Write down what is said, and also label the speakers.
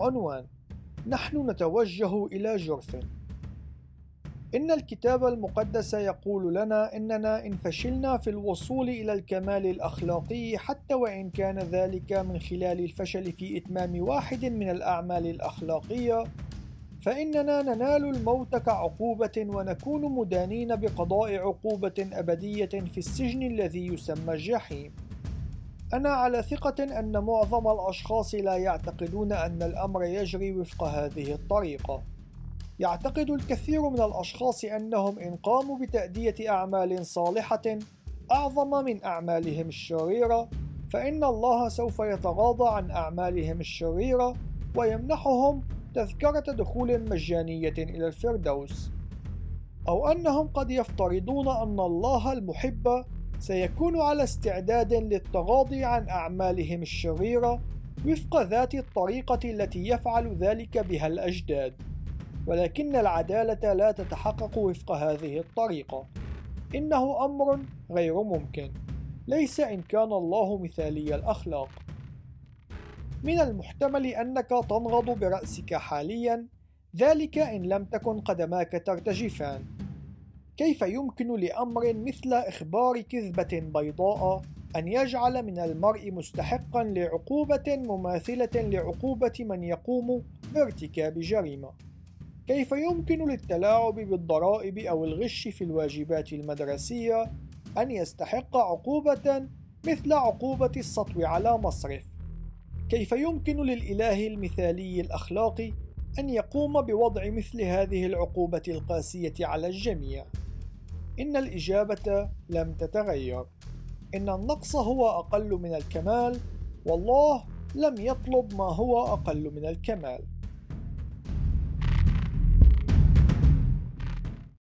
Speaker 1: عنوان نحن نتوجه إلى جرف إن الكتاب المقدس يقول لنا إننا إن فشلنا في الوصول إلى الكمال الأخلاقي حتى وإن كان ذلك من خلال الفشل في إتمام واحد من الأعمال الأخلاقية فإننا ننال الموت كعقوبة ونكون مدانين بقضاء عقوبة أبدية في السجن الذي يسمى الجحيم. أنا على ثقة أن معظم الأشخاص لا يعتقدون أن الأمر يجري وفق هذه الطريقة. يعتقد الكثير من الأشخاص أنهم إن قاموا بتأدية أعمال صالحة أعظم من أعمالهم الشريرة، فإن الله سوف يتغاضى عن أعمالهم الشريرة ويمنحهم تذكرة دخول مجانية إلى الفردوس أو أنهم قد يفترضون أن الله المحب سيكون على استعداد للتغاضي عن أعمالهم الشريرة وفق ذات الطريقة التي يفعل ذلك بها الأجداد. ولكن العدالة لا تتحقق وفق هذه الطريقة. إنه أمر غير ممكن. ليس إن كان الله مثالي الأخلاق. من المحتمل أنك تنغض برأسك حاليا. ذلك إن لم تكن قدماك ترتجفان. كيف يمكن لأمر مثل إخبار كذبة بيضاء أن يجعل من المرء مستحقا لعقوبة مماثلة لعقوبة من يقوم بارتكاب جريمة؟ كيف يمكن للتلاعب بالضرائب أو الغش في الواجبات المدرسية أن يستحق عقوبة مثل عقوبة السطو على مصرف؟ كيف يمكن للإله المثالي الأخلاقي أن يقوم بوضع مثل هذه العقوبة القاسية على الجميع؟ إن الإجابة لم تتغير، إن النقص هو أقل من الكمال، والله لم يطلب ما هو أقل من الكمال.